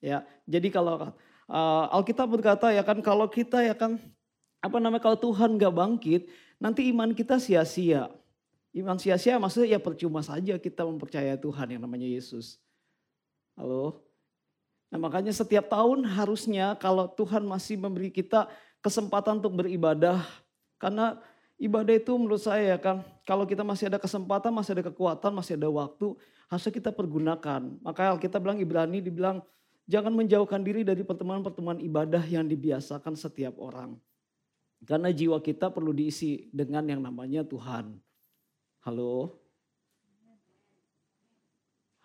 Ya, jadi kalau uh, Alkitab berkata ya kan kalau kita ya kan apa namanya kalau Tuhan gak bangkit, nanti iman kita sia-sia. Iman sia-sia maksudnya ya percuma saja kita mempercayai Tuhan yang namanya Yesus. Halo? Nah makanya setiap tahun harusnya kalau Tuhan masih memberi kita kesempatan untuk beribadah. Karena ibadah itu menurut saya ya kan, kalau kita masih ada kesempatan, masih ada kekuatan, masih ada waktu, harusnya kita pergunakan. Makanya kita bilang Ibrani dibilang Jangan menjauhkan diri dari pertemuan-pertemuan ibadah yang dibiasakan setiap orang. Karena jiwa kita perlu diisi dengan yang namanya Tuhan. Halo?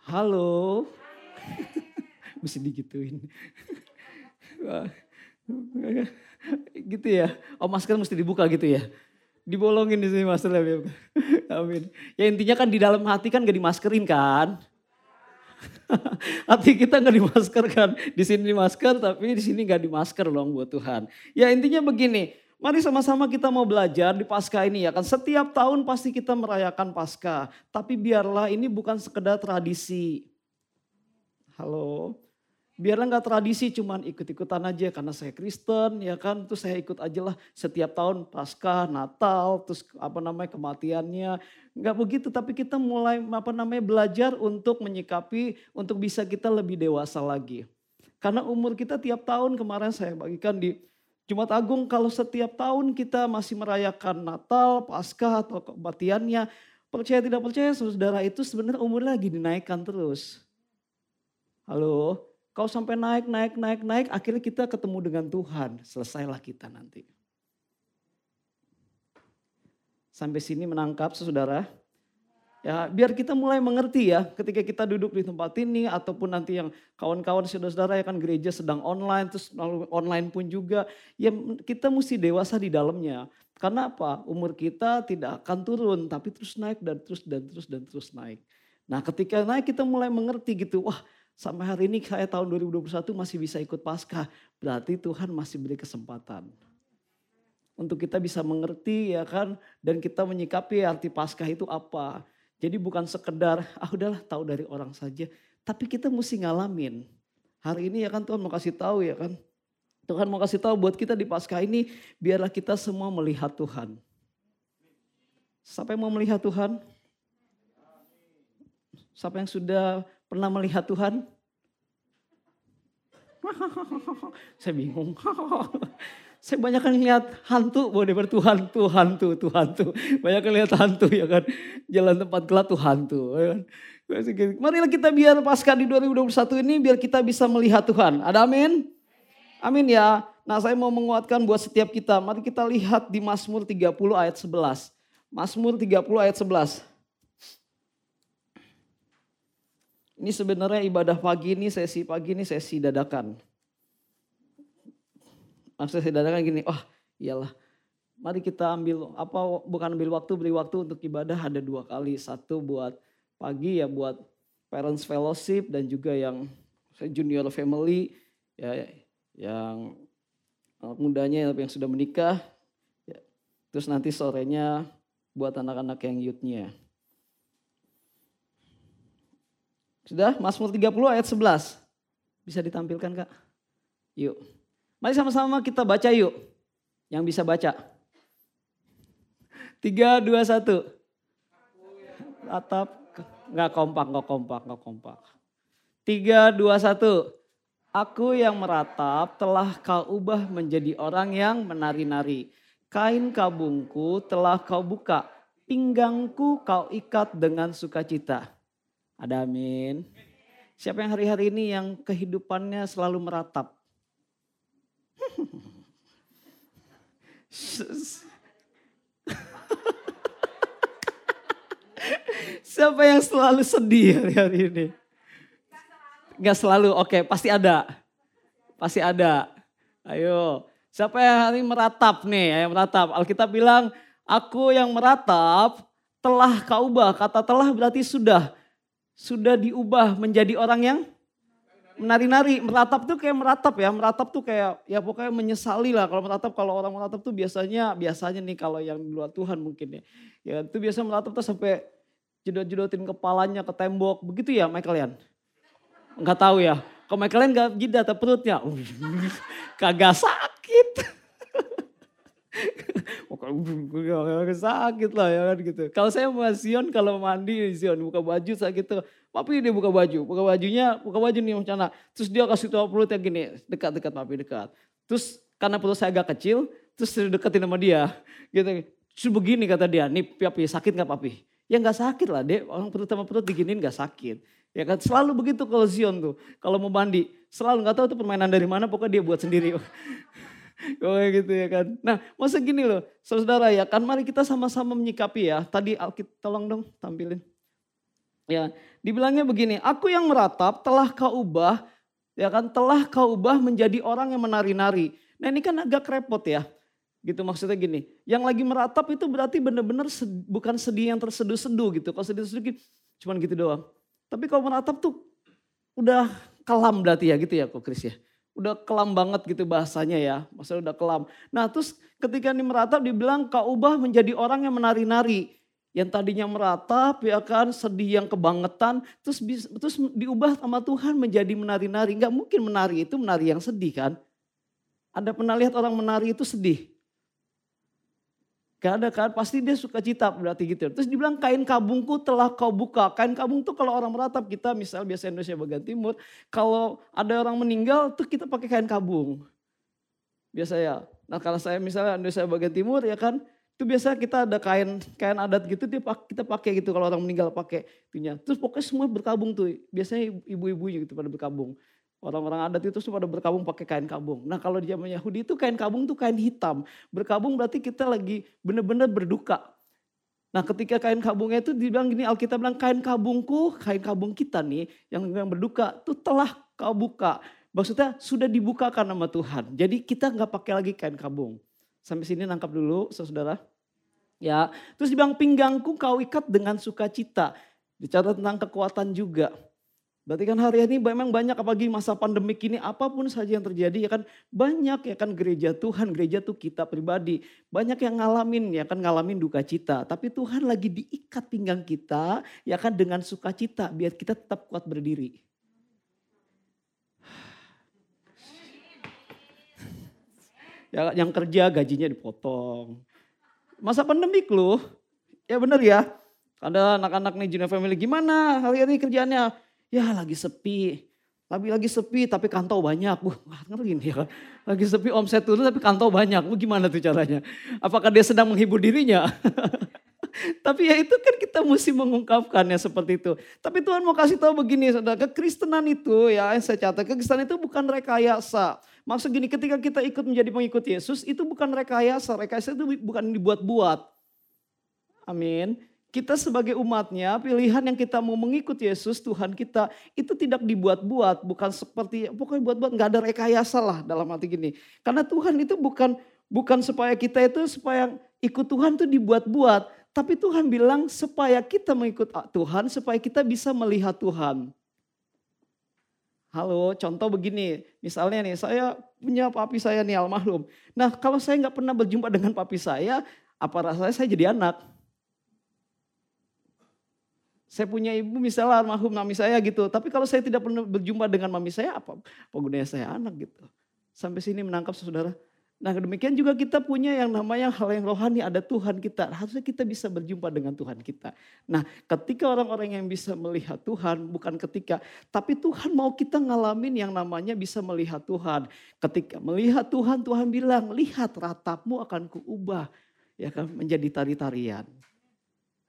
Halo? Mesti digituin. gitu ya. Oh masker mesti dibuka gitu ya. Dibolongin di sini masker. Amin. Ya intinya kan di dalam hati kan gak dimaskerin kan. Hati kita nggak dimaskerkan. Di sini dimasker tapi di sini nggak dimasker loh buat Tuhan. Ya intinya begini, mari sama-sama kita mau belajar di Paskah ini ya kan. Setiap tahun pasti kita merayakan Paskah. Tapi biarlah ini bukan sekedar tradisi. Halo, biarlah nggak tradisi cuman ikut-ikutan aja karena saya Kristen ya kan? Terus saya ikut aja lah. Setiap tahun pasca Natal terus apa namanya kematiannya. Nggak begitu tapi kita mulai apa namanya belajar untuk menyikapi untuk bisa kita lebih dewasa lagi. Karena umur kita tiap tahun kemarin saya bagikan di Jumat Agung kalau setiap tahun kita masih merayakan Natal pasca atau kematiannya percaya tidak percaya saudara itu sebenarnya umur lagi dinaikkan terus. Halo Kau sampai naik, naik, naik, naik, akhirnya kita ketemu dengan Tuhan. Selesailah kita nanti. Sampai sini menangkap saudara. Ya, biar kita mulai mengerti ya ketika kita duduk di tempat ini ataupun nanti yang kawan-kawan saudara-saudara ya kan gereja sedang online terus online pun juga ya kita mesti dewasa di dalamnya. Karena apa? Umur kita tidak akan turun tapi terus naik dan terus dan terus dan terus naik. Nah, ketika naik kita mulai mengerti gitu. Wah, Sampai hari ini saya tahun 2021 masih bisa ikut Paskah. Berarti Tuhan masih beri kesempatan. Untuk kita bisa mengerti ya kan. Dan kita menyikapi arti Paskah itu apa. Jadi bukan sekedar ah udahlah tahu dari orang saja. Tapi kita mesti ngalamin. Hari ini ya kan Tuhan mau kasih tahu ya kan. Tuhan mau kasih tahu buat kita di Paskah ini biarlah kita semua melihat Tuhan. Siapa yang mau melihat Tuhan? Siapa yang sudah Pernah melihat Tuhan? Saya bingung. Saya banyak kan lihat hantu, boleh bertuhan, tuh hantu, tuh hantu. Banyak kan lihat hantu ya kan. Jalan tempat gelap tuh hantu. Ya kan? Marilah kita biar pasca di 2021 ini biar kita bisa melihat Tuhan. Ada amin? Amin ya. Nah saya mau menguatkan buat setiap kita. Mari kita lihat di Mazmur 30 ayat 11. Mazmur 30 ayat 11. Ini sebenarnya ibadah pagi ini, sesi pagi ini sesi dadakan. Maksudnya sesi dadakan gini, wah oh, iyalah. Mari kita ambil, apa bukan ambil waktu, beri waktu untuk ibadah ada dua kali. Satu buat pagi ya buat parents fellowship dan juga yang junior family ya yang mudanya yang sudah menikah. Ya. Terus nanti sorenya buat anak-anak yang youthnya. Sudah, Mazmur 30 ayat 11. Bisa ditampilkan kak? Yuk. Mari sama-sama kita baca yuk. Yang bisa baca. 3, 2, 1. Atap. Nggak kompak, nggak kompak, nggak kompak. 3, 2, 1. Aku yang meratap telah kau ubah menjadi orang yang menari-nari. Kain kabungku telah kau buka. Pinggangku kau ikat dengan sukacita. Ada amin. Siapa yang hari-hari ini yang kehidupannya selalu meratap? Siapa yang selalu sedih hari-hari ini? Gak selalu, oke pasti ada. Pasti ada. Ayo, siapa yang hari ini meratap nih, yang meratap. Alkitab bilang, aku yang meratap telah kau ubah. Kata telah berarti sudah sudah diubah menjadi orang yang menari-nari. Meratap tuh kayak meratap ya, meratap tuh kayak ya pokoknya menyesali lah. Kalau meratap, kalau orang meratap tuh biasanya, biasanya nih kalau yang di luar Tuhan mungkin ya. Ya itu biasa meratap tuh sampai jedot-jedotin kepalanya ke tembok. Begitu ya Michael Yan? Enggak tahu ya. Kalau Michael gak jidat atau perutnya. Kagak sakit. sakit lah ya kan gitu. Kalau saya sama Zion kalau mandi Zion buka baju saya gitu. Papi dia buka baju, buka bajunya, buka baju nih macam Terus dia kasih tahu perutnya gini, dekat-dekat papi dekat. Terus karena perut saya agak kecil, terus deketin sama dia. Gitu. Terus begini kata dia, nih papi sakit gak papi? Ya gak sakit lah dek, orang perut sama perut diginin gak sakit. Ya kan selalu begitu kalau Zion tuh, kalau mau mandi selalu nggak tahu tuh permainan dari mana, pokoknya dia buat sendiri. Kayak gitu ya kan. Nah masa gini loh, saudara ya kan mari kita sama-sama menyikapi ya. Tadi Alkit tolong dong tampilin. Ya, dibilangnya begini, aku yang meratap telah kau ubah, ya kan, telah kau ubah menjadi orang yang menari-nari. Nah ini kan agak repot ya. Gitu maksudnya gini, yang lagi meratap itu berarti benar-benar sed, bukan sedih yang terseduh-seduh gitu. Kalau sedih-seduh cuman gitu doang. Tapi kalau menatap tuh udah kelam berarti ya gitu ya kok Chris ya. Udah kelam banget gitu bahasanya ya. Maksudnya udah kelam. Nah terus ketika ini meratap dibilang kau ubah menjadi orang yang menari-nari. Yang tadinya meratap ya kan sedih yang kebangetan. Terus, terus diubah sama Tuhan menjadi menari-nari. Gak mungkin menari itu menari yang sedih kan. Ada pernah lihat orang menari itu sedih? Ada kan, pasti dia suka cita berarti gitu. Terus dibilang kain kabungku telah kau buka. Kain kabung tuh kalau orang meratap kita misal biasa Indonesia bagian timur. Kalau ada orang meninggal tuh kita pakai kain kabung. Biasa ya. Nah kalau saya misalnya Indonesia bagian timur ya kan. Itu biasa kita ada kain kain adat gitu dia kita pakai gitu kalau orang meninggal pakai itunya. Terus pokoknya semua berkabung tuh. Biasanya ibu-ibu gitu pada berkabung. Orang-orang adat itu pada berkabung pakai kain kabung. Nah kalau di zaman Yahudi itu kain kabung itu kain hitam. Berkabung berarti kita lagi benar-benar berduka. Nah ketika kain kabungnya itu dibilang gini Alkitab bilang kain kabungku, kain kabung kita nih yang, yang berduka itu telah kau buka. Maksudnya sudah dibukakan nama Tuhan. Jadi kita nggak pakai lagi kain kabung. Sampai sini nangkap dulu saudara. Ya, terus dibilang pinggangku kau ikat dengan sukacita. Bicara tentang kekuatan juga. Berarti kan hari ini memang banyak apalagi masa pandemik ini apa pun saja yang terjadi ya kan banyak ya kan gereja Tuhan, gereja tuh kita pribadi. Banyak yang ngalamin ya kan ngalamin duka cita. Tapi Tuhan lagi diikat pinggang kita ya kan dengan sukacita biar kita tetap kuat berdiri. Ya, yang kerja gajinya dipotong. Masa pandemik loh. Ya bener ya. Ada anak-anak nih Junior Family gimana hari ini kerjanya Ya lagi sepi. Tapi lagi sepi tapi kantau banyak. Wah ngeri nih ya. Lagi sepi omset turun tapi kantau banyak. Wah gimana tuh caranya? Apakah dia sedang menghibur dirinya? Tapi ya itu kan kita mesti mengungkapkannya seperti itu. Tapi Tuhan mau kasih tahu begini saudara, kekristenan itu ya saya catat, kekristenan itu bukan rekayasa. Maksud gini ketika kita ikut menjadi pengikut Yesus itu bukan rekayasa, rekayasa itu bukan dibuat-buat. Amin kita sebagai umatnya, pilihan yang kita mau mengikuti Yesus, Tuhan kita, itu tidak dibuat-buat, bukan seperti, pokoknya buat-buat, nggak ada rekayasa lah dalam arti gini. Karena Tuhan itu bukan bukan supaya kita itu supaya ikut Tuhan itu dibuat-buat, tapi Tuhan bilang supaya kita mengikut Tuhan, supaya kita bisa melihat Tuhan. Halo, contoh begini, misalnya nih, saya punya papi saya nih almarhum. Nah, kalau saya nggak pernah berjumpa dengan papi saya, apa rasanya saya jadi anak? Saya punya ibu misalnya almarhum mami saya gitu. Tapi kalau saya tidak pernah berjumpa dengan mami saya apa, apa gunanya saya anak gitu. Sampai sini menangkap saudara. Nah demikian juga kita punya yang namanya hal yang rohani ada Tuhan kita. Harusnya kita bisa berjumpa dengan Tuhan kita. Nah ketika orang-orang yang bisa melihat Tuhan bukan ketika. Tapi Tuhan mau kita ngalamin yang namanya bisa melihat Tuhan. Ketika melihat Tuhan Tuhan bilang lihat ratapmu akan kuubah. Ya kan menjadi tari-tarian.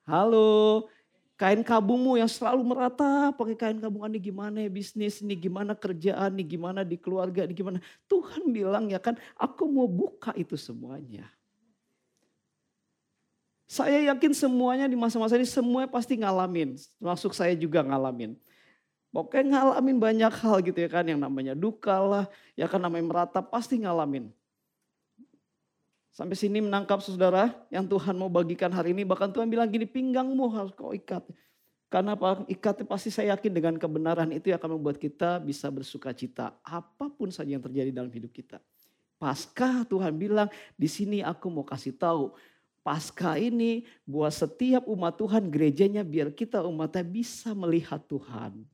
Halo, Kain kabungmu yang selalu merata, pakai kain kabung ini gimana ya bisnis, ini gimana kerjaan, ini gimana di keluarga, ini gimana. Tuhan bilang ya kan, aku mau buka itu semuanya. Saya yakin semuanya di masa-masa ini semuanya pasti ngalamin. Termasuk saya juga ngalamin. Pokoknya ngalamin banyak hal gitu ya kan. Yang namanya duka lah, ya kan namanya merata pasti ngalamin. Sampai sini menangkap saudara yang Tuhan mau bagikan hari ini. Bahkan Tuhan bilang gini, pinggangmu harus kau ikat. Karena apa? Ikatnya pasti saya yakin dengan kebenaran itu yang akan membuat kita bisa bersuka cita. Apa pun saja yang terjadi dalam hidup kita. Pasca Tuhan bilang, di sini aku mau kasih tahu. Pasca ini buat setiap umat Tuhan gerejanya biar kita umatnya bisa melihat Tuhan.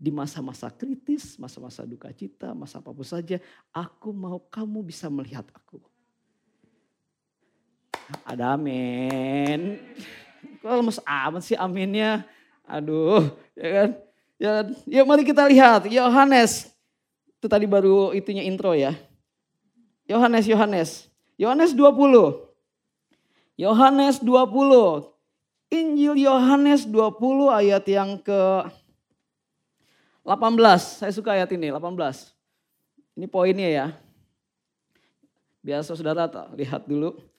di masa-masa kritis, masa-masa duka cita, masa apa pun saja, aku mau kamu bisa melihat aku. Ada amin. Kok lemes amat sih aminnya? Aduh, ya kan? Ya, ya mari kita lihat Yohanes. Itu tadi baru itunya intro ya. Yohanes, Yohanes. Yohanes 20. Yohanes 20. Injil Yohanes 20 ayat yang ke 18. Saya suka ayat ini, 18. Ini poinnya ya. Biasa saudara lihat dulu.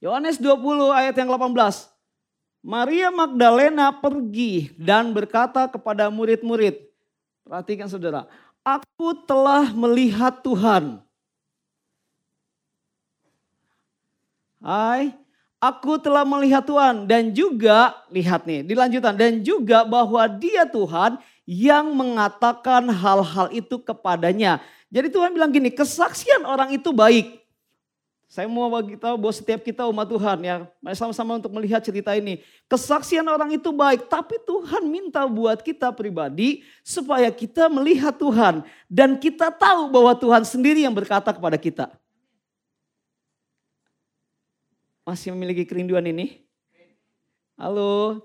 Yohanes 20 ayat yang 18. Maria Magdalena pergi dan berkata kepada murid-murid. Perhatikan saudara. Aku telah melihat Tuhan. Hai, aku telah melihat Tuhan dan juga lihat nih, dilanjutan dan juga bahwa Dia Tuhan yang mengatakan hal-hal itu kepadanya. Jadi Tuhan bilang gini, kesaksian orang itu baik. Saya mau bagi tahu bahwa setiap kita umat Tuhan ya, mari sama-sama untuk melihat cerita ini. Kesaksian orang itu baik, tapi Tuhan minta buat kita pribadi supaya kita melihat Tuhan dan kita tahu bahwa Tuhan sendiri yang berkata kepada kita. Masih memiliki kerinduan ini? Halo,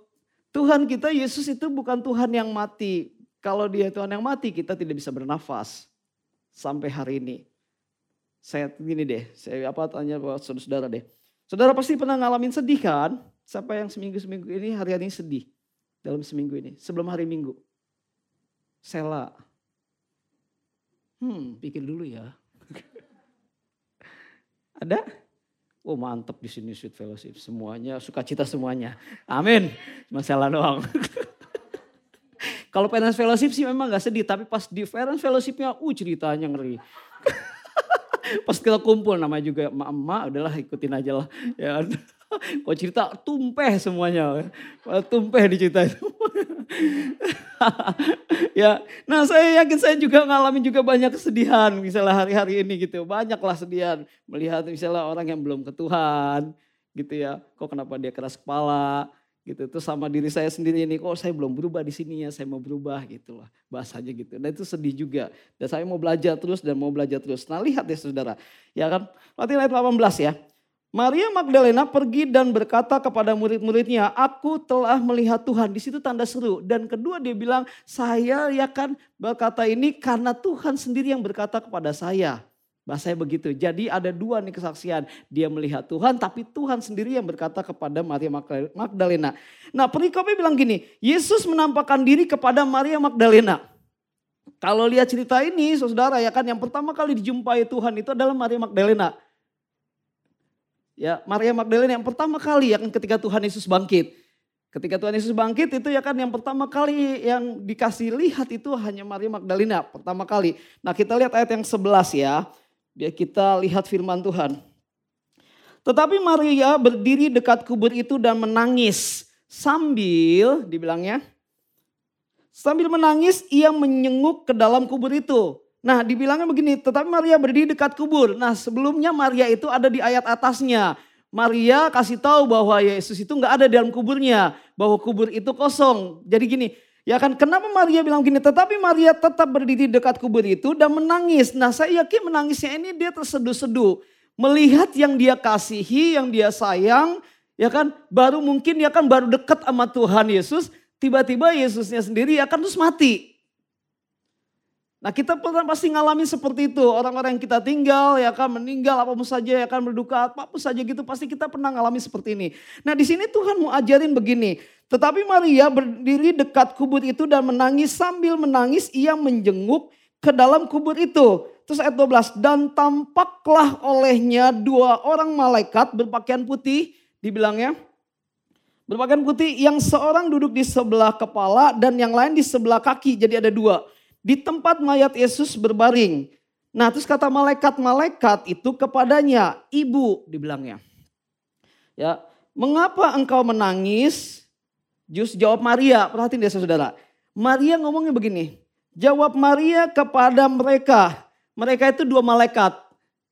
Tuhan kita Yesus itu bukan Tuhan yang mati. Kalau dia Tuhan yang mati, kita tidak bisa bernafas sampai hari ini. Saya gini deh, saya apa tanya buat saudara-saudara deh. Saudara pasti pernah ngalamin sedih kan? Siapa yang seminggu-seminggu ini hari-hari ini sedih? Dalam seminggu ini, sebelum hari minggu. Sela. Hmm, pikir dulu ya. Ada? Oh mantep di sini Sweet Fellowship. Semuanya, sukacita semuanya. Amin. Masalah doang. Kalau Parents Fellowship sih memang gak sedih, tapi pas di Parents Fellowshipnya, uh ceritanya ngeri. Pas kita kumpul namanya juga emak-emak, udahlah ikutin aja lah. Ya, kok cerita tumpeh semuanya, tumpeh diceritain. ya, nah saya yakin saya juga ngalamin juga banyak kesedihan misalnya hari-hari ini gitu. Banyaklah sedihan melihat misalnya orang yang belum ke Tuhan gitu ya. Kok kenapa dia keras kepala, gitu. Terus sama diri saya sendiri ini kok saya belum berubah di sini ya, saya mau berubah gitu lah bahasanya gitu. Dan itu sedih juga. Dan saya mau belajar terus dan mau belajar terus. Nah lihat ya saudara, ya kan. Mati ayat 18 ya. Maria Magdalena pergi dan berkata kepada murid-muridnya, aku telah melihat Tuhan. Di situ tanda seru. Dan kedua dia bilang, saya ya kan berkata ini karena Tuhan sendiri yang berkata kepada saya. Bahasanya begitu. Jadi ada dua nih kesaksian. Dia melihat Tuhan tapi Tuhan sendiri yang berkata kepada Maria Magdalena. Nah perikopnya bilang gini. Yesus menampakkan diri kepada Maria Magdalena. Kalau lihat cerita ini saudara ya kan yang pertama kali dijumpai Tuhan itu adalah Maria Magdalena. Ya Maria Magdalena yang pertama kali ya kan ketika Tuhan Yesus bangkit. Ketika Tuhan Yesus bangkit itu ya kan yang pertama kali yang dikasih lihat itu hanya Maria Magdalena pertama kali. Nah kita lihat ayat yang 11 ya. Biar kita lihat firman Tuhan. Tetapi Maria berdiri dekat kubur itu dan menangis. Sambil, dibilangnya, sambil menangis ia menyenguk ke dalam kubur itu. Nah dibilangnya begini, tetapi Maria berdiri dekat kubur. Nah sebelumnya Maria itu ada di ayat atasnya. Maria kasih tahu bahwa Yesus itu nggak ada dalam kuburnya. Bahwa kubur itu kosong. Jadi gini, Ya kan, kenapa Maria bilang gini? Tetapi Maria tetap berdiri dekat kubur itu dan menangis. Nah saya yakin menangisnya ini dia terseduh-seduh. Melihat yang dia kasihi, yang dia sayang. Ya kan, baru mungkin dia kan baru dekat sama Tuhan Yesus. Tiba-tiba Yesusnya sendiri akan terus mati. Nah kita pernah pasti ngalamin seperti itu. Orang-orang yang kita tinggal ya kan meninggal apa pun saja ya kan berduka apa pun saja gitu pasti kita pernah ngalamin seperti ini. Nah di sini Tuhan mau ajarin begini. Tetapi Maria berdiri dekat kubur itu dan menangis sambil menangis ia menjenguk ke dalam kubur itu. Terus ayat 12 dan tampaklah olehnya dua orang malaikat berpakaian putih dibilangnya. Berpakaian putih yang seorang duduk di sebelah kepala dan yang lain di sebelah kaki. Jadi ada dua di tempat mayat Yesus berbaring. Nah terus kata malaikat-malaikat itu kepadanya, ibu dibilangnya. Ya, mengapa engkau menangis? Jus jawab Maria, perhatiin dia saudara. Maria ngomongnya begini, jawab Maria kepada mereka. Mereka itu dua malaikat.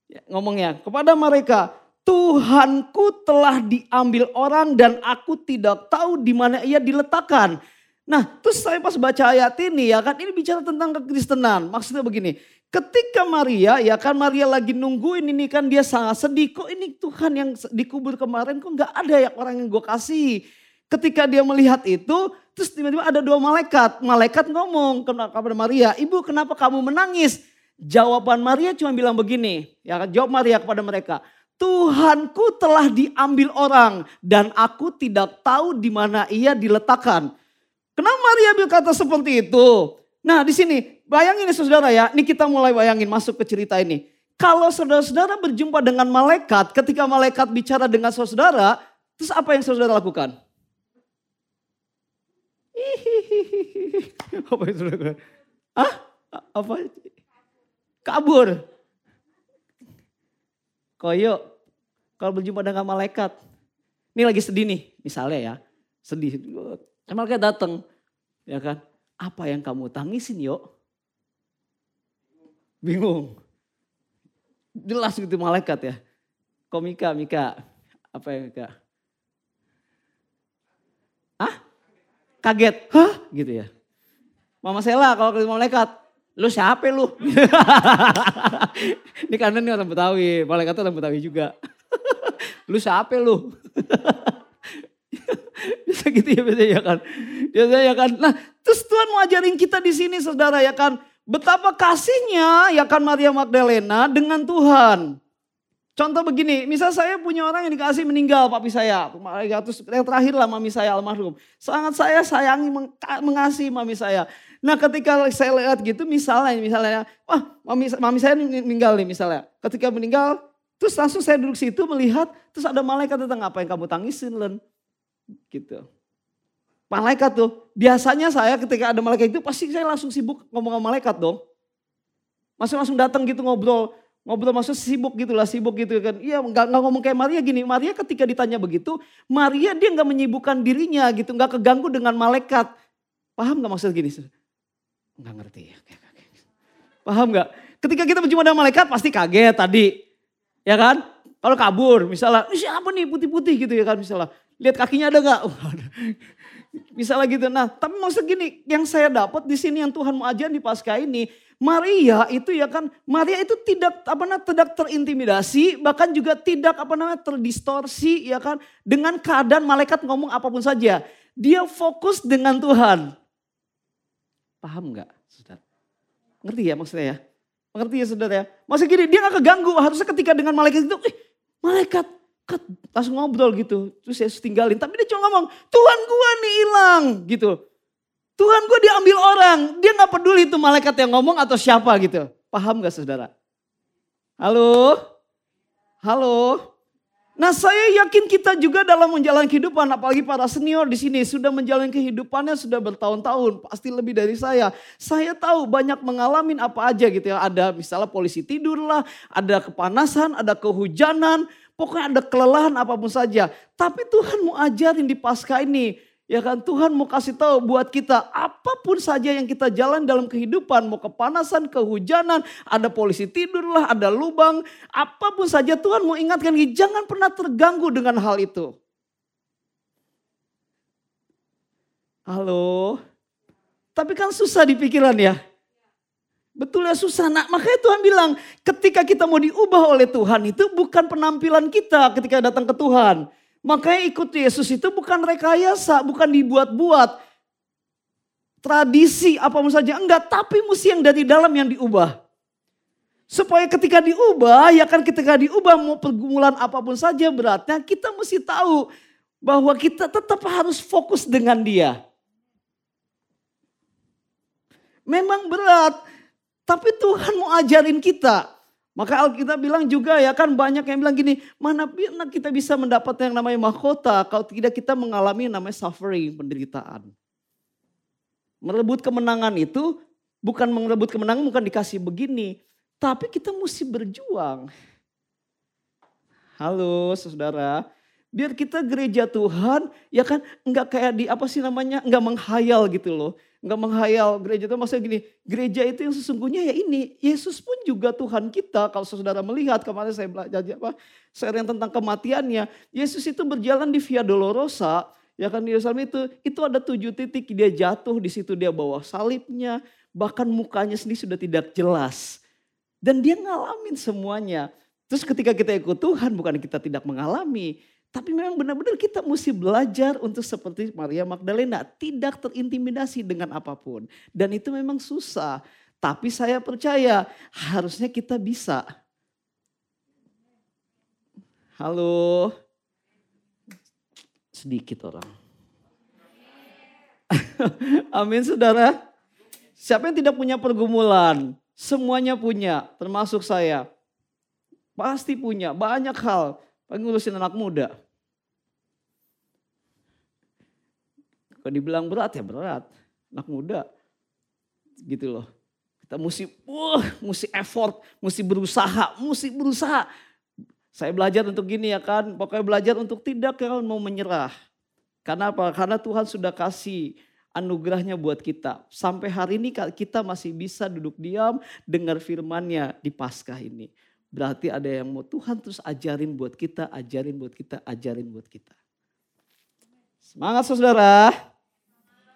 Ya, ngomongnya kepada mereka, Tuhanku telah diambil orang dan aku tidak tahu di mana ia diletakkan. Nah terus saya pas baca ayat ini ya kan ini bicara tentang kekristenan. Maksudnya begini, ketika Maria ya kan Maria lagi nungguin ini kan dia sangat sedih. Kok ini Tuhan yang dikubur kemarin kok nggak ada ya orang yang gue kasih. Ketika dia melihat itu terus tiba-tiba ada dua malaikat. Malaikat ngomong kepada Maria, ibu kenapa kamu menangis? Jawaban Maria cuma bilang begini, ya kan jawab Maria kepada mereka, Tuhanku telah diambil orang dan aku tidak tahu di mana ia diletakkan. Kenapa Maria berkata seperti itu? Nah di sini bayangin ya saudara ya, ini kita mulai bayangin masuk ke cerita ini. Kalau saudara-saudara berjumpa dengan malaikat, ketika malaikat bicara dengan saudara, terus apa yang saudara lakukan? apa yang saudara lakukan? Ah? Apa? Kabur. Koyo, kalau berjumpa dengan malaikat, ini lagi sedih nih, misalnya ya, sedih. Malaikat datang, ya kan? Apa yang kamu tangisin yuk? Bingung. Jelas gitu malaikat ya. Komika, Mika, apa yang Mika? Ah? Kaget, hah? Gitu ya. Mama Sela kalau ketemu malaikat, lu siapa lu? ini karena ini orang Betawi, malaikat orang Betawi juga. lu siapa lu? Bisa gitu ya biasanya ya kan. Biasanya ya kan. Nah terus Tuhan mau ajarin kita di sini saudara ya kan. Betapa kasihnya ya kan Maria Magdalena dengan Tuhan. Contoh begini, misal saya punya orang yang dikasih meninggal papi saya. Terus yang terakhir lah mami saya almarhum. Sangat saya sayangi, mengasihi mami saya. Nah ketika saya lihat gitu misalnya, misalnya, wah mami, mami saya meninggal nih misalnya. Ketika meninggal, terus langsung saya duduk situ melihat, terus ada malaikat tentang apa yang kamu tangisin Len. Gitu. Malaikat tuh, biasanya saya ketika ada malaikat itu pasti saya langsung sibuk ngomong sama malaikat dong. Masih langsung datang gitu ngobrol, ngobrol maksud sibuk gitu lah, sibuk gitu kan. Iya nggak ngomong kayak Maria gini, Maria ketika ditanya begitu, Maria dia nggak menyibukkan dirinya gitu, nggak keganggu dengan malaikat. Paham nggak maksud gini? Nggak ngerti ya. Paham nggak? Ketika kita berjumpa dengan malaikat pasti kaget tadi. Ya kan? Kalau kabur misalnya, siapa nih putih-putih gitu ya kan misalnya. Lihat kakinya ada nggak? Misalnya gitu. Nah, tapi maksud gini, yang saya dapat di sini yang Tuhan mau ajar di pasca ini, Maria itu ya kan, Maria itu tidak apa namanya tidak terintimidasi, bahkan juga tidak apa namanya terdistorsi ya kan dengan keadaan malaikat ngomong apa pun saja. Dia fokus dengan Tuhan. Paham nggak, saudara? Ngerti ya maksudnya ya? Ngerti ya saudara ya? Maksud gini, dia gak keganggu. Harusnya ketika dengan malaikat itu, eh malaikat langsung ngobrol gitu. Terus saya tinggalin. Tapi dia cuma ngomong, Tuhan gua nih hilang gitu. Tuhan gua diambil orang. Dia gak peduli itu malaikat yang ngomong atau siapa gitu. Paham gak saudara? Halo? Halo? Nah saya yakin kita juga dalam menjalani kehidupan, apalagi para senior di sini sudah menjalani kehidupannya sudah bertahun-tahun, pasti lebih dari saya. Saya tahu banyak mengalami apa aja gitu ya, ada misalnya polisi tidur lah, ada kepanasan, ada kehujanan, Pokoknya ada kelelahan apa pun saja. Tapi Tuhan mau ajarin di pasca ini. Ya kan Tuhan mau kasih tahu buat kita apa pun saja yang kita jalan dalam kehidupan. Mau kepanasan, kehujanan, ada polisi tidur lah, ada lubang. Apa pun saja Tuhan mau ingatkan jangan pernah terganggu dengan hal itu. Halo. Tapi kan susah di pikiran ya. Betul ya susah. Nah, makanya Tuhan bilang ketika kita mau diubah oleh Tuhan itu bukan penampilan kita ketika datang ke Tuhan. Makanya ikut Yesus itu bukan rekayasa, bukan dibuat-buat. Tradisi apa saja, enggak. Tapi mesti yang dari dalam yang diubah. Supaya ketika diubah, ya kan ketika diubah mau pergumulan apa pun saja beratnya, kita mesti tahu bahwa kita tetap harus fokus dengan dia. Memang berat, tapi Tuhan mau ajarin kita. Maka Alkitab bilang juga ya kan banyak yang bilang gini, mana kita bisa mendapat yang namanya mahkota kalau tidak kita mengalami yang namanya suffering, penderitaan. Merebut kemenangan itu bukan merebut kemenangan bukan dikasih begini, tapi kita mesti berjuang. Halo saudara, biar kita gereja Tuhan ya kan enggak kayak di apa sih namanya enggak menghayal gitu loh nggak menghayal gereja itu. Maksudnya gini, gereja itu yang sesungguhnya ya ini, Yesus pun juga Tuhan kita. Kalau saudara melihat kemarin saya belajar apa, sharing tentang kematiannya, Yesus itu berjalan di Via Dolorosa, Ya kan di Yerusalem itu, itu ada tujuh titik. Dia jatuh di situ dia bawa salibnya, bahkan mukanya sendiri sudah tidak jelas. Dan dia ngalamin semuanya. Terus ketika kita ikut Tuhan bukan kita tidak mengalami, tapi memang benar-benar kita mesti belajar untuk seperti Maria Magdalena, tidak terintimidasi dengan apa pun. Dan itu memang susah. Tapi saya percaya harusnya kita bisa. Halo. Sedikit orang. Amin saudara. Siapa yang tidak punya pergumulan? Semuanya punya, termasuk saya. Pasti punya, banyak hal. Pengen ngurusin anak muda. Kalau dibilang berat ya berat. Anak muda. Gitu loh. Kita mesti, uh, mesti effort, mesti berusaha, mesti berusaha. Saya belajar untuk gini ya kan, pokoknya belajar untuk tidak kalau mau menyerah. Karena apa? Karena Tuhan sudah kasih anugerahnya buat kita. Sampai hari ini kita masih bisa duduk diam, dengar firmannya di Paskah ini. Berarti ada yang mau Tuhan terus ajarin buat kita, ajarin buat kita, ajarin buat kita. Semangat saudara.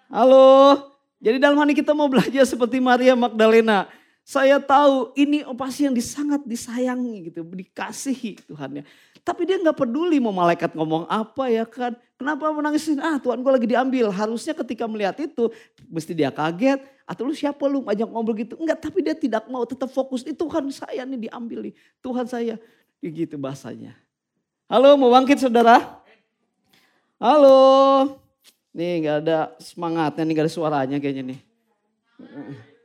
Halo. Jadi dalam hal ini kita mau belajar seperti Maria Magdalena. Saya tahu ini pasti yang sangat disayangi gitu, dikasihi Tuhan ya. Tapi dia nggak peduli mau malaikat ngomong apa ya kan. Kenapa menangisin? Ah Tuhan gue lagi diambil. Harusnya ketika melihat itu mesti dia kaget. Atau lu siapa lu ajak ngobrol gitu. Enggak tapi dia tidak mau tetap fokus. Itu Tuhan saya nih diambil nih. Tuhan saya. Gitu bahasanya. Halo mau bangkit saudara? Halo. Nih nggak ada semangatnya nih gak ada suaranya kayaknya nih.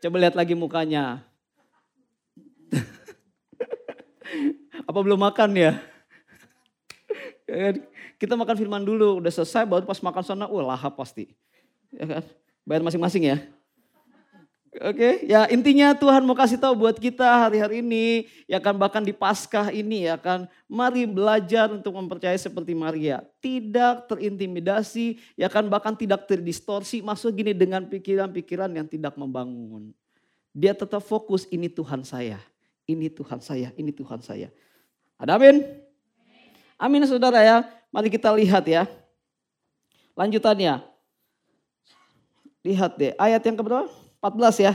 Coba lihat lagi mukanya. Apa belum makan ya? Kita makan firman dulu, udah selesai baru pas makan sana, wah lahap pasti. Ya kan? Bayar masing-masing ya. Oke, ya intinya Tuhan mau kasih tahu buat kita hari-hari ini, ya kan bahkan di Paskah ini ya kan, mari belajar untuk mempercayai seperti Maria, tidak terintimidasi, ya kan bahkan tidak terdistorsi, masuk gini dengan pikiran-pikiran yang tidak membangun. Dia tetap fokus ini Tuhan saya, ini Tuhan saya, ini Tuhan saya. Ada amin? Amin saudara ya. Mari kita lihat ya. Lanjutannya. Lihat deh ayat yang keberapa? 14 ya.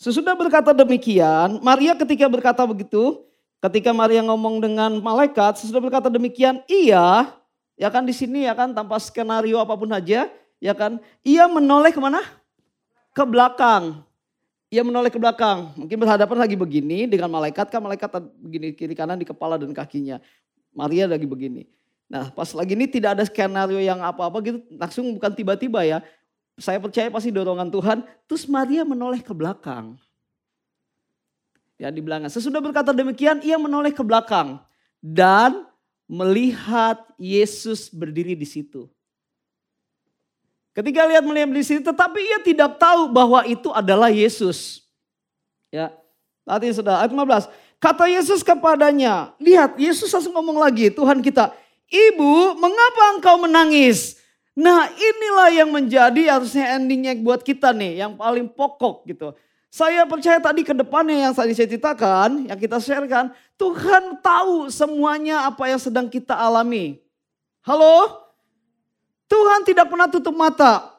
Sesudah berkata demikian, Maria ketika berkata begitu, ketika Maria ngomong dengan malaikat, sesudah berkata demikian, iya, ya kan di sini ya kan tanpa skenario apa pun aja, ya kan, ia menoleh ke mana? Ke belakang. Ia menoleh ke belakang, mungkin berhadapan lagi begini dengan malaikat, kan malaikat begini kiri kanan di kepala dan kakinya. Maria lagi begini. Nah pas lagi ini tidak ada skenario yang apa-apa gitu, langsung bukan tiba-tiba ya. Saya percaya pasti dorongan Tuhan, terus Maria menoleh ke belakang. Ya di belakang. Sesudah berkata demikian, ia menoleh ke belakang dan melihat Yesus berdiri di situ. Ketika lihat melihat di sini, tetapi ia tidak tahu bahwa itu adalah Yesus. Ya, nanti sudah ayat 15. Kata Yesus kepadanya, lihat Yesus langsung ngomong lagi, Tuhan kita, Ibu, mengapa engkau menangis? Nah inilah yang menjadi harusnya endingnya buat kita nih, yang paling pokok gitu. Saya percaya tadi ke depannya yang tadi saya ceritakan, yang kita sharekan, Tuhan tahu semuanya apa yang sedang kita alami. Halo? Tuhan tidak pernah tutup mata.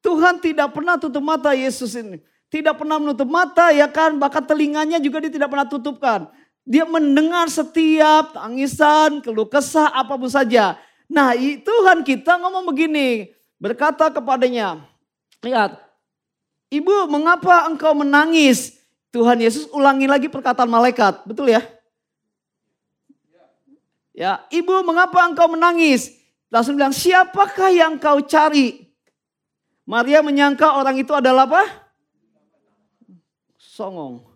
Tuhan tidak pernah tutup mata Yesus ini. Tidak pernah menutup mata ya kan. Bahkan telinganya juga dia tidak pernah tutupkan. Dia mendengar setiap tangisan, keluh kesah, apa pun saja. Nah Tuhan kita ngomong begini. Berkata kepadanya. Lihat. Ibu mengapa engkau menangis? Tuhan Yesus ulangi lagi perkataan malaikat. Betul ya? Ya, ibu mengapa engkau menangis? Langsung bilang, siapakah yang kau cari? Maria menyangka orang itu adalah apa? Songong.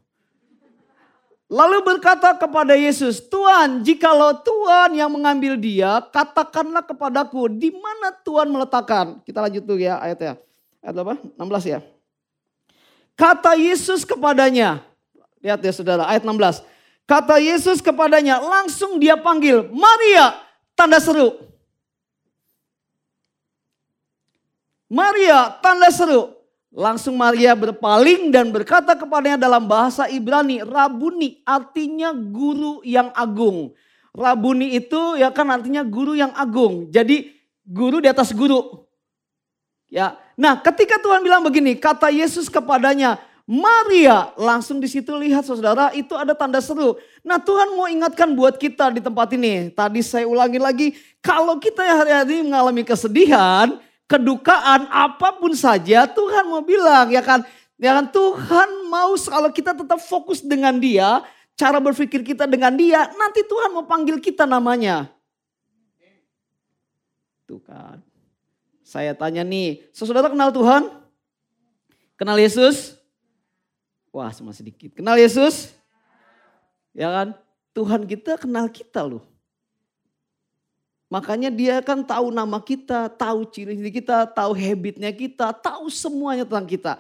Lalu berkata kepada Yesus, Tuhan jikalau Tuhan yang mengambil dia, katakanlah kepadaku di mana Tuhan meletakkan. Kita lanjut dulu ya ayatnya. Ayat apa? 16 ya. Kata Yesus kepadanya, lihat ya saudara ayat 16. Kata Yesus kepadanya, langsung dia panggil, Maria, tanda seru. Maria tanda seru. Langsung Maria berpaling dan berkata kepadanya dalam bahasa Ibrani, Rabuni artinya guru yang agung. Rabuni itu ya kan artinya guru yang agung. Jadi Guru di atas guru. Ya. Nah, ketika Tuhan bilang begini, kata Yesus kepadanya, Maria langsung di situ lihat saudara itu ada tanda seru. Nah Tuhan mau ingatkan buat kita di tempat ini. Tadi saya ulangi lagi, kalau kita hari-hari mengalami kesedihan, kedukaan apa pun saja Tuhan mau bilang ya kan. Ya kan Tuhan mau kalau kita tetap fokus dengan dia, cara berpikir kita dengan dia, nanti Tuhan mau panggil kita namanya. Tuh kan. Saya tanya nih, saudara kenal Tuhan? Kenal Yesus? Wah cuma sedikit. Kenal Yesus? Ya kan? Tuhan kita kenal kita loh. Makanya dia kan tahu nama kita, tahu ciri-ciri kita, tahu habitnya kita, tahu semuanya tentang kita.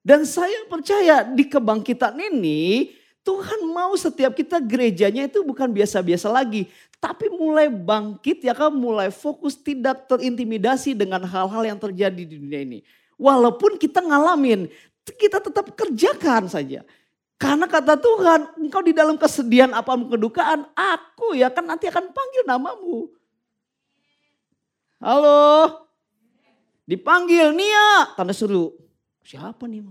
Dan saya percaya di kebangkitan ini Tuhan mau setiap kita gerejanya itu bukan biasa-biasa lagi. Tapi mulai bangkit ya kan mulai fokus tidak terintimidasi dengan hal-hal yang terjadi di dunia ini. Walaupun kita ngalamin, kita tetap kerjakan saja. Karena kata Tuhan, engkau di dalam kesedihan apa kedukaan, aku ya kan nanti akan panggil namamu. Halo, dipanggil Nia, tanda seru. Siapa nih?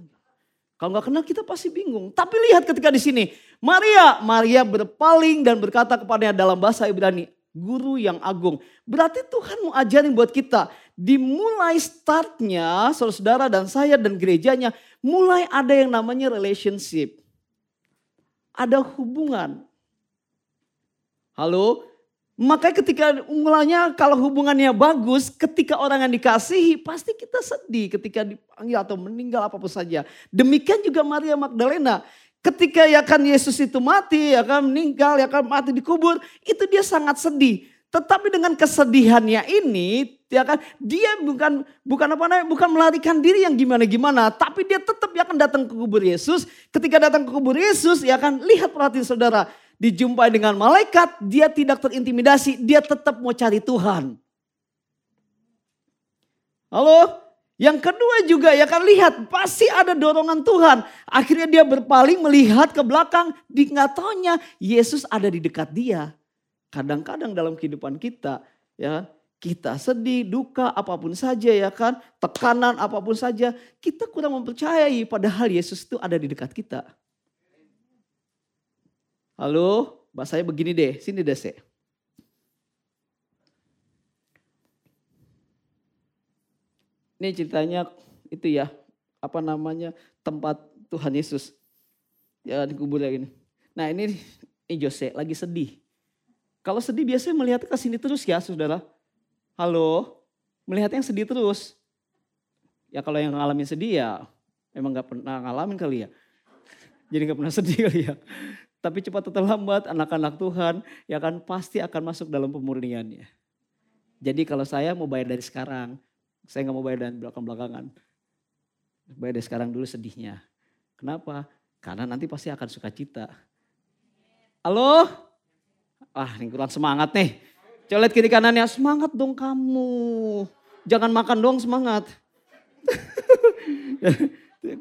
Kalau nggak kenal kita pasti bingung. Tapi lihat ketika di sini, Maria, Maria berpaling dan berkata kepadanya dalam bahasa Ibrani, guru yang agung. Berarti Tuhan mau ajarin buat kita. Dimulai startnya saudara dan saya dan gerejanya mulai ada yang namanya relationship. Ada hubungan. Halo? Makanya ketika mulanya kalau hubungannya bagus, ketika orang yang dikasihi pasti kita sedih ketika dipanggil atau meninggal apa pun saja. Demikian juga Maria Magdalena. Ketika ya kan Yesus itu mati, ya kan meninggal, ya kan mati dikubur, itu dia sangat sedih. Tetapi dengan kesedihannya ini ya kan dia bukan bukan apa namanya bukan melarikan diri yang gimana gimana tapi dia tetap ya akan datang ke kubur Yesus ketika datang ke kubur Yesus ya kan lihat perhatian saudara dijumpai dengan malaikat dia tidak terintimidasi dia tetap mau cari Tuhan. Halo? Yang kedua juga ya kan lihat pasti ada dorongan Tuhan. Akhirnya dia berpaling melihat ke belakang di Yesus ada di dekat dia. Kadang-kadang dalam kehidupan kita ya kita sedih, duka, apa pun saja ya kan, tekanan apa pun saja, kita kurang mempercayai padahal Yesus itu ada di dekat kita. Halo, bahasanya begini deh, sini deh saya. Ini ceritanya itu ya, apa namanya, tempat Tuhan Yesus. Ya di kubur ini. Nah ini, ini Jose lagi sedih. Kalau sedih biasanya melihat ke sini terus ya saudara Halo, melihat yang sedih terus. Ya kalau yang ngalamin sedih ya emang gak pernah ngalamin kali ya. Jadi gak pernah sedih kali ya. Tapi cepat atau lambat anak-anak Tuhan ya kan pasti akan masuk dalam pemurniannya. Jadi kalau saya mau bayar dari sekarang, saya gak mau bayar dari belakang-belakangan. Bayar dari sekarang dulu sedihnya. Kenapa? Karena nanti pasti akan suka cita. Halo? Ah ini kurang semangat nih. Colet kiri kanannya, semangat dong kamu. Jangan makan dong semangat.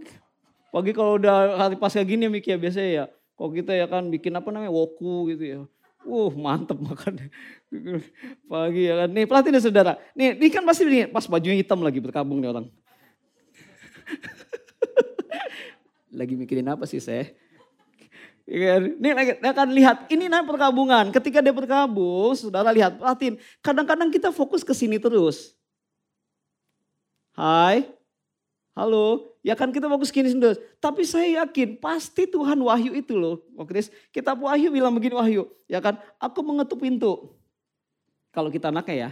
Pagi kalau udah hari pas kayak gini Miki ya biasanya ya. Kalau kita ya kan bikin apa namanya woku gitu ya. Uh mantep makan. Pagi ya kan. Nih pelatih saudara. Nih ini kan pasti nih, pas bajunya hitam lagi berkabung nih orang. lagi mikirin apa sih saya? Iya kan? Ini akan lihat, ini namanya perkabungan. Ketika dia berkabung, saudara lihat, perhatiin. Kadang-kadang kita fokus ke sini terus. Hai, halo, ya kan kita fokus kini terus. Tapi saya yakin pasti Tuhan wahyu itu loh. Oh Chris, kita wahyu bilang begini wahyu. Ya kan, aku mengetuk pintu. Kalau kita anaknya ya.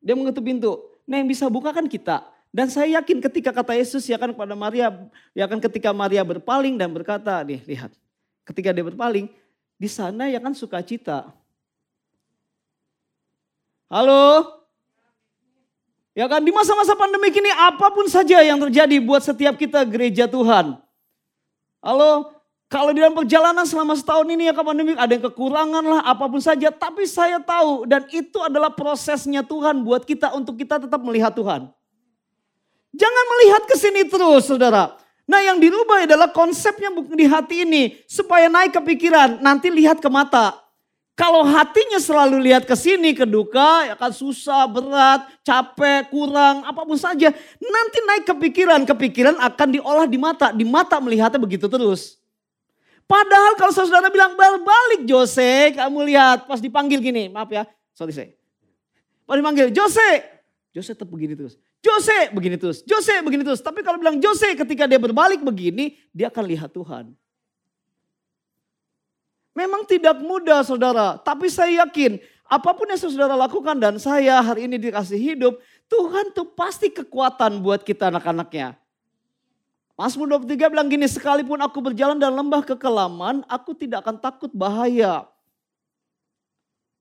Dia mengetuk pintu. Nah yang bisa buka kan kita. Dan saya yakin ketika kata Yesus ya kan kepada Maria, ya kan ketika Maria berpaling dan berkata, nih lihat, ketika dia berpaling, di sana ya kan sukacita. Halo? Ya kan di masa-masa pandemi ini apa pun saja yang terjadi buat setiap kita gereja Tuhan. Halo? Kalau di dalam perjalanan selama setahun ini ya kan pandemi ada yang kekurangan lah apa pun saja. Tapi saya tahu dan itu adalah prosesnya Tuhan buat kita untuk kita tetap melihat Tuhan. Jangan melihat ke sini terus saudara. Nah yang dirubah adalah konsepnya di hati ini. Supaya naik ke pikiran, nanti lihat ke mata. Kalau hatinya selalu lihat ke sini, ke duka, ya kan susah, berat, capek, kurang, apa pun saja. Nanti naik kepikiran, kepikiran akan diolah di mata. Di mata melihatnya begitu terus. Padahal kalau saudara bilang balik Jose, kamu lihat pas dipanggil gini, maaf ya, sorry saya. Pas dipanggil, Jose, Jose tetap begini terus. Jose begini terus, Jose begini terus. Tapi kalau bilang Jose ketika dia berbalik begini, dia akan lihat Tuhan. Memang tidak mudah saudara, tapi saya yakin apa pun yang saudara lakukan dan saya hari ini dikasih hidup, Tuhan tuh pasti kekuatan buat kita anak-anaknya. Mazmur 23 bilang gini, sekalipun aku berjalan dalam lembah kekelaman, aku tidak akan takut bahaya.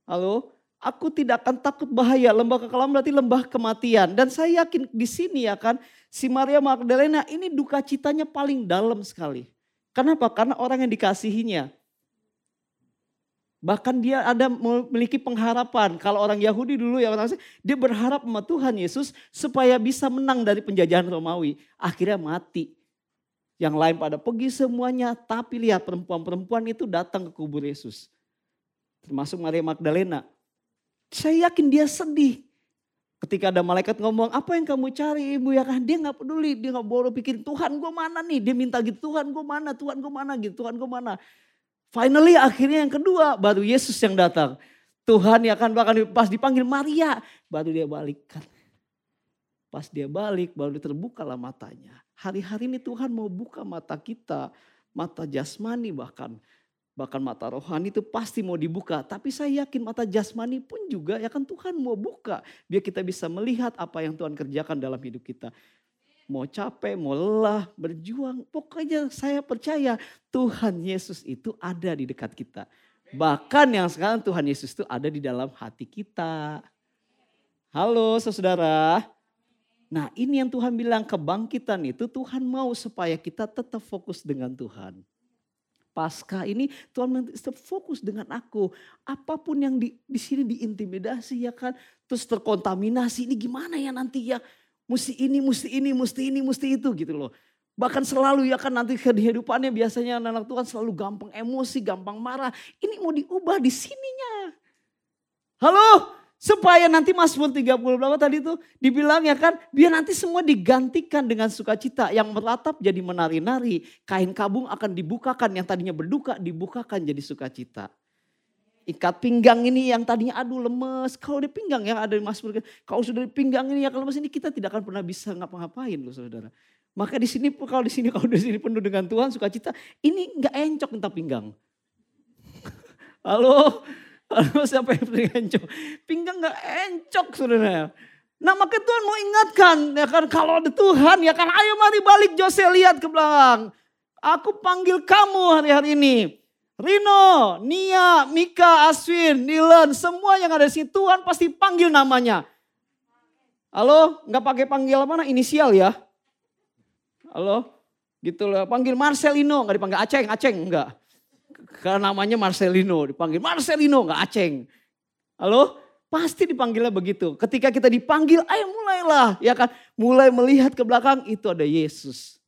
Halo? Aku tidak akan takut bahaya. Lembah kekelaman berarti lembah kematian. Dan saya yakin di sini ya kan, si Maria Magdalena ini duka citanya paling dalam sekali. Kenapa? Karena orang yang dikasihinya. Bahkan dia ada memiliki pengharapan. Kalau orang Yahudi dulu ya orang dia berharap sama Tuhan Yesus supaya bisa menang dari penjajahan Romawi. Akhirnya mati. Yang lain pada pergi semuanya, tapi lihat perempuan-perempuan itu datang ke kubur Yesus. Termasuk Maria Magdalena. Saya yakin dia sedih. Ketika ada malaikat ngomong, apa yang kamu cari ibu ya kan? Dia nggak peduli, dia nggak baru pikir Tuhan gue mana nih? Dia minta gitu, Tuhan gue mana, Tuhan gue mana gitu, Tuhan gue mana. Finally akhirnya yang kedua baru Yesus yang datang. Tuhan yang akan bahkan pas dipanggil Maria baru dia balikkan. Pas dia balik baru terbukalah matanya. Hari-hari ini Tuhan mau buka mata kita, mata jasmani bahkan. Bahkan mata rohani itu pasti mau dibuka. Tapi saya yakin mata jasmani pun juga ya kan Tuhan mau buka. Biar kita bisa melihat apa yang Tuhan kerjakan dalam hidup kita mau capek, mau lelah, berjuang. Pokoknya saya percaya Tuhan Yesus itu ada di dekat kita. Bahkan yang sekarang Tuhan Yesus itu ada di dalam hati kita. Halo saudara. Nah ini yang Tuhan bilang kebangkitan itu Tuhan mau supaya kita tetap fokus dengan Tuhan. Pasca ini Tuhan tetap fokus dengan aku. Apa pun yang di, di sini diintimidasi ya kan. Terus terkontaminasi ini gimana ya nanti ya Mesti ini, mesti ini, mesti ini, mesti itu gitu loh. Bahkan selalu ya kan nanti kehidupannya biasanya anak-anak Tuhan selalu gampang emosi, gampang marah. Ini mau diubah di sininya. Halo, supaya nanti Mazmur 30 berapa tadi itu dibilang ya kan, biar nanti semua digantikan dengan sukacita yang meratap jadi menari-nari. Kain kabung akan dibukakan yang tadinya berduka dibukakan jadi sukacita ikat pinggang ini yang tadinya aduh lemes. Kalau di pinggang yang ada di Mazmur, kalau sudah di pinggang ini yang lemes ini kita tidak akan pernah bisa ngapa-ngapain loh saudara. Maka di sini kalau di sini kalau di sini penuh dengan Tuhan sukacita, ini nggak encok entah pinggang. Halo, halo siapa yang pernah encok? Pinggang nggak encok saudara. Nah maka Tuhan mau ingatkan ya kan kalau ada Tuhan ya kan ayo mari balik Jose lihat ke belakang. Aku panggil kamu hari-hari ini. Rino, Nia, Mika, Aswin, Nilan, semua yang ada di sini Tuhan pasti panggil namanya. Halo, nggak pakai panggil mana inisial ya? Halo, gitu loh. Panggil Marcelino, nggak dipanggil Aceng, Aceng enggak. Karena namanya Marcelino, dipanggil Marcelino, nggak Aceng. Halo, pasti dipanggilnya begitu. Ketika kita dipanggil, ayo mulailah, ya kan? Mulai melihat ke belakang itu ada Yesus.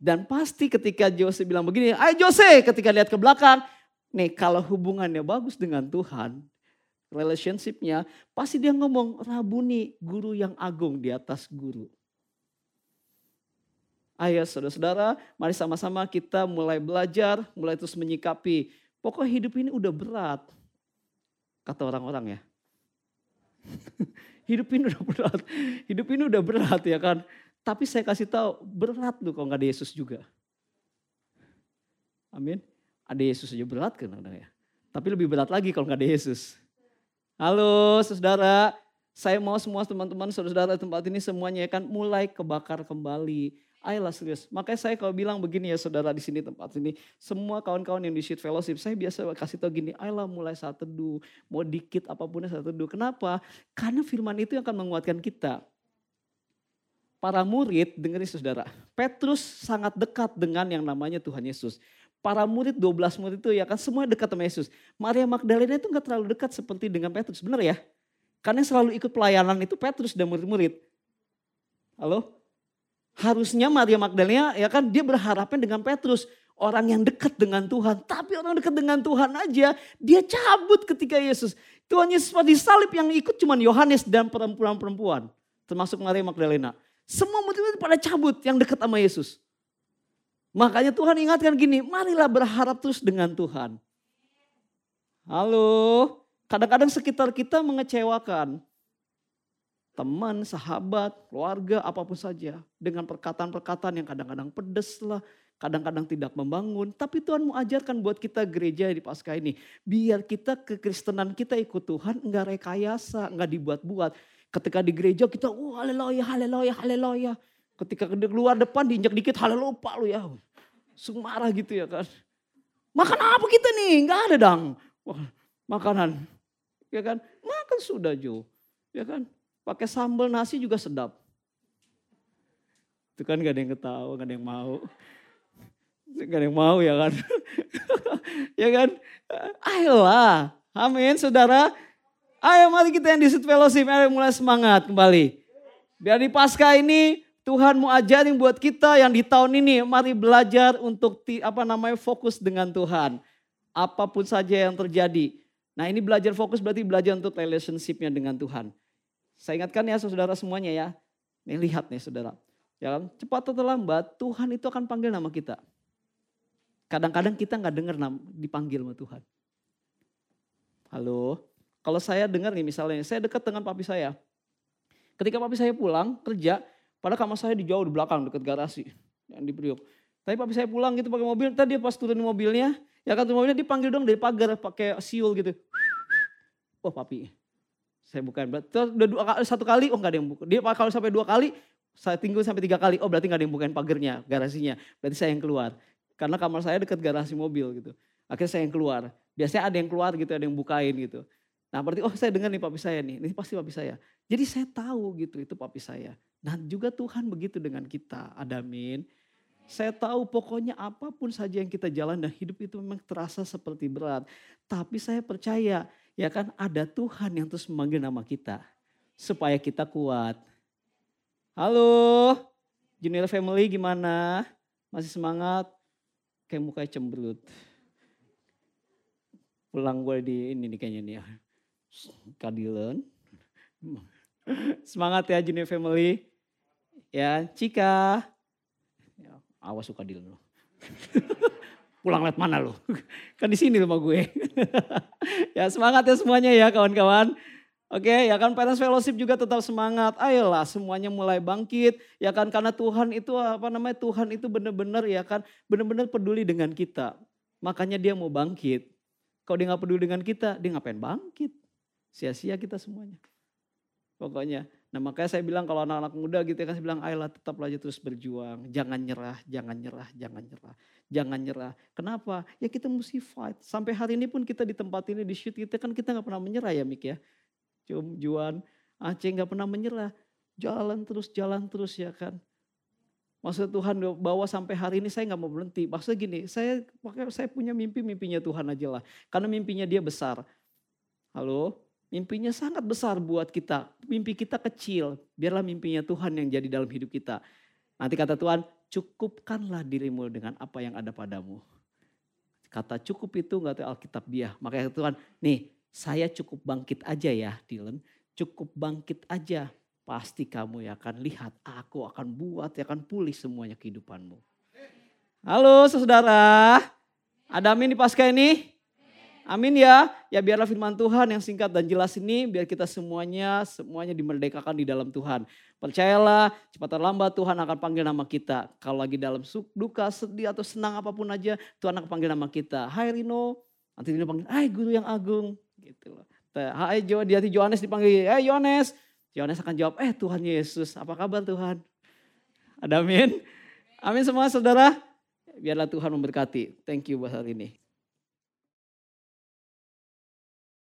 Dan pasti ketika Jose bilang begini, ayo Jose ketika lihat ke belakang. Nih kalau hubungannya bagus dengan Tuhan, relationshipnya, pasti dia ngomong Rabuni, guru yang agung di atas guru. Ayo saudara-saudara, mari sama-sama kita mulai belajar, mulai terus menyikapi. Pokok hidup ini udah berat, kata orang-orang ya. hidup ini udah berat, hidup ini udah berat ya kan. Tapi saya kasih tahu berat loh kalau nggak ada Yesus juga. Amin. Ada Yesus aja berat kan ya. Tapi lebih berat lagi kalau nggak ada Yesus. Halo saudara, saya mau semua teman-teman saudara tempat ini semuanya kan mulai kebakar kembali. Ayolah serius. Makanya saya kalau bilang begini ya saudara di sini tempat ini. Semua kawan-kawan yang di Sheet Fellowship. Saya biasa kasih tau gini. Ayolah mulai saat teduh. Mau dikit apa pun saat teduh. Kenapa? Karena firman itu yang akan menguatkan kita para murid, dengerin saudara, Petrus sangat dekat dengan yang namanya Tuhan Yesus. Para murid, 12 murid itu ya kan semua dekat sama Yesus. Maria Magdalena itu enggak terlalu dekat seperti dengan Petrus, benar ya? Karena yang selalu ikut pelayanan itu Petrus dan murid-murid. Halo? Harusnya Maria Magdalena ya kan dia berharapnya dengan Petrus. orang yang dekat dengan Tuhan. Tapi orang dekat dengan Tuhan aja, dia cabut ketika Yesus. Tuhan Yesus pada salib yang ikut cuma Yohanes dan perempuan-perempuan. Termasuk Maria Magdalena. Semua murid pada cabut yang dekat sama Yesus. Makanya Tuhan ingatkan gini, marilah berharap terus dengan Tuhan. Halo, kadang-kadang sekitar kita mengecewakan. Teman, sahabat, keluarga, apa pun saja. Dengan perkataan-perkataan yang kadang-kadang pedes lah, kadang-kadang tidak membangun. Tapi Tuhan mau ajarkan buat kita gereja di pasca ini. Biar kita kekristenan kita ikut Tuhan enggak rekayasa, enggak dibuat-buat. Ketika di gereja kita, oh haleluya, haleluya, haleluya. Ketika keluar depan diinjak dikit, haleluya lupa lu ya. Sung marah gitu ya kan. Makan apa kita nih? Enggak ada. Wah, makanan. Ya kan? Makan sudah Jo. Ya kan? Pakai sambal nasi juga sedap. Itu kan gak ada yang ketawa, gak ada yang mau. Gak ada yang mau ya kan. ya kan? Ayolah. Amin saudara. Ayo mari kita yang di Sit Fellowship, ayo mulai semangat kembali. Biar di pasca ini Tuhan mau ajarin buat kita yang di tahun ini mari belajar untuk apa namanya fokus dengan Tuhan. Apa pun saja yang terjadi. Nah ini belajar fokus berarti belajar untuk relationshipnya dengan Tuhan. Saya ingatkan ya saudara semuanya ya. Nih lihat nih saudara. Ya kan? Cepat atau lambat Tuhan itu akan panggil nama kita. Kadang-kadang kita nggak dengar dipanggil sama Tuhan. Halo, kalau saya dengar nih misalnya, saya dekat dengan papi saya. Ketika papi saya pulang kerja, pada kamar saya di jauh di belakang dekat garasi yang di Priok. Tapi papi saya pulang gitu pakai mobil, tadi pas turun mobilnya, ya kan turun mobilnya dipanggil dong dari pagar pakai siul gitu. Oh papi, saya bukan. Terus udah dua satu kali, oh nggak ada yang buka. Dia kalau sampai dua kali, saya tunggu sampai tiga kali, oh berarti nggak ada yang bukain pagarnya, garasinya. Berarti saya yang keluar. Karena kamar saya dekat garasi mobil gitu. Akhirnya saya yang keluar. Biasanya ada yang keluar gitu, ada yang bukain gitu. Nah berarti oh saya dengar nih papi saya nih, ini pasti papi saya. Jadi saya tahu gitu itu papi saya. Nah juga Tuhan begitu dengan kita, adamin. Saya tahu pokoknya apa pun saja yang kita jalan dan hidup itu memang terasa seperti berat. Tapi saya percaya ya kan ada Tuhan yang terus memanggil nama kita. Supaya kita kuat. Halo, Junior Family gimana? Masih semangat? Kayak mukanya cemberut. Pulang gue di ini nih kayaknya nih ya. Kadilan. Semangat ya Junior Family. Ya, Cika. Ya, awas suka Dilan lo. Pulang lihat mana lo? Kan di sini rumah gue. ya semangat ya semuanya ya kawan-kawan. Oke, ya kan Parents Fellowship juga tetap semangat. Ayolah semuanya mulai bangkit. Ya kan karena Tuhan itu apa namanya? Tuhan itu benar-benar ya kan benar-benar peduli dengan kita. Makanya dia mau bangkit. Kalau dia nggak peduli dengan kita, dia ngapain bangkit? Sia-sia kita semuanya. Pokoknya. Nah makanya saya bilang kalau anak-anak muda gitu ya kan saya bilang ayolah tetap aja terus berjuang. Jangan nyerah, jangan nyerah, jangan nyerah. Jangan nyerah. Kenapa? Ya kita mesti fight. Sampai hari ini pun kita di tempat ini di shoot kita kan kita nggak pernah menyerah ya Mik ya. Cum, Juan, Aceh nggak pernah menyerah. Jalan terus, jalan terus ya kan. Maksud Tuhan bawa sampai hari ini saya nggak mau berhenti. Maksudnya gini, saya saya punya mimpi, mimpinya Tuhan aja lah. Karena mimpinya dia besar. Halo, mimpinya sangat besar buat kita. Mimpi kita kecil, biarlah mimpinya Tuhan yang jadi dalam hidup kita. Nanti kata Tuhan, cukupkanlah dirimu dengan apa yang ada padamu. Kata cukup itu nggak tahu Alkitab dia. Makanya Tuhan, nih saya cukup bangkit aja ya Dylan. Cukup bangkit aja. Pasti kamu ya akan lihat, aku akan buat, ya akan pulih semuanya kehidupanmu. Halo saudara, ada amin di pasca ini? Amin ya. Ya biarlah firman Tuhan yang singkat dan jelas ini biar kita semuanya semuanya dimerdekakan di dalam Tuhan. Percayalah cepat atau lambat Tuhan akan panggil nama kita. Kalau lagi dalam suk, duka, sedih atau senang apa pun aja Tuhan akan panggil nama kita. Hai Rino. Nanti Rino panggil, hai guru yang agung. Gitu loh. Hai Jo, di hati Yohanes dipanggil, hai Yohanes. Yohanes akan jawab, eh Tuhan Yesus apa kabar Tuhan? Ada amin? Amin semua saudara. Biarlah Tuhan memberkati. Thank you buat hari ini.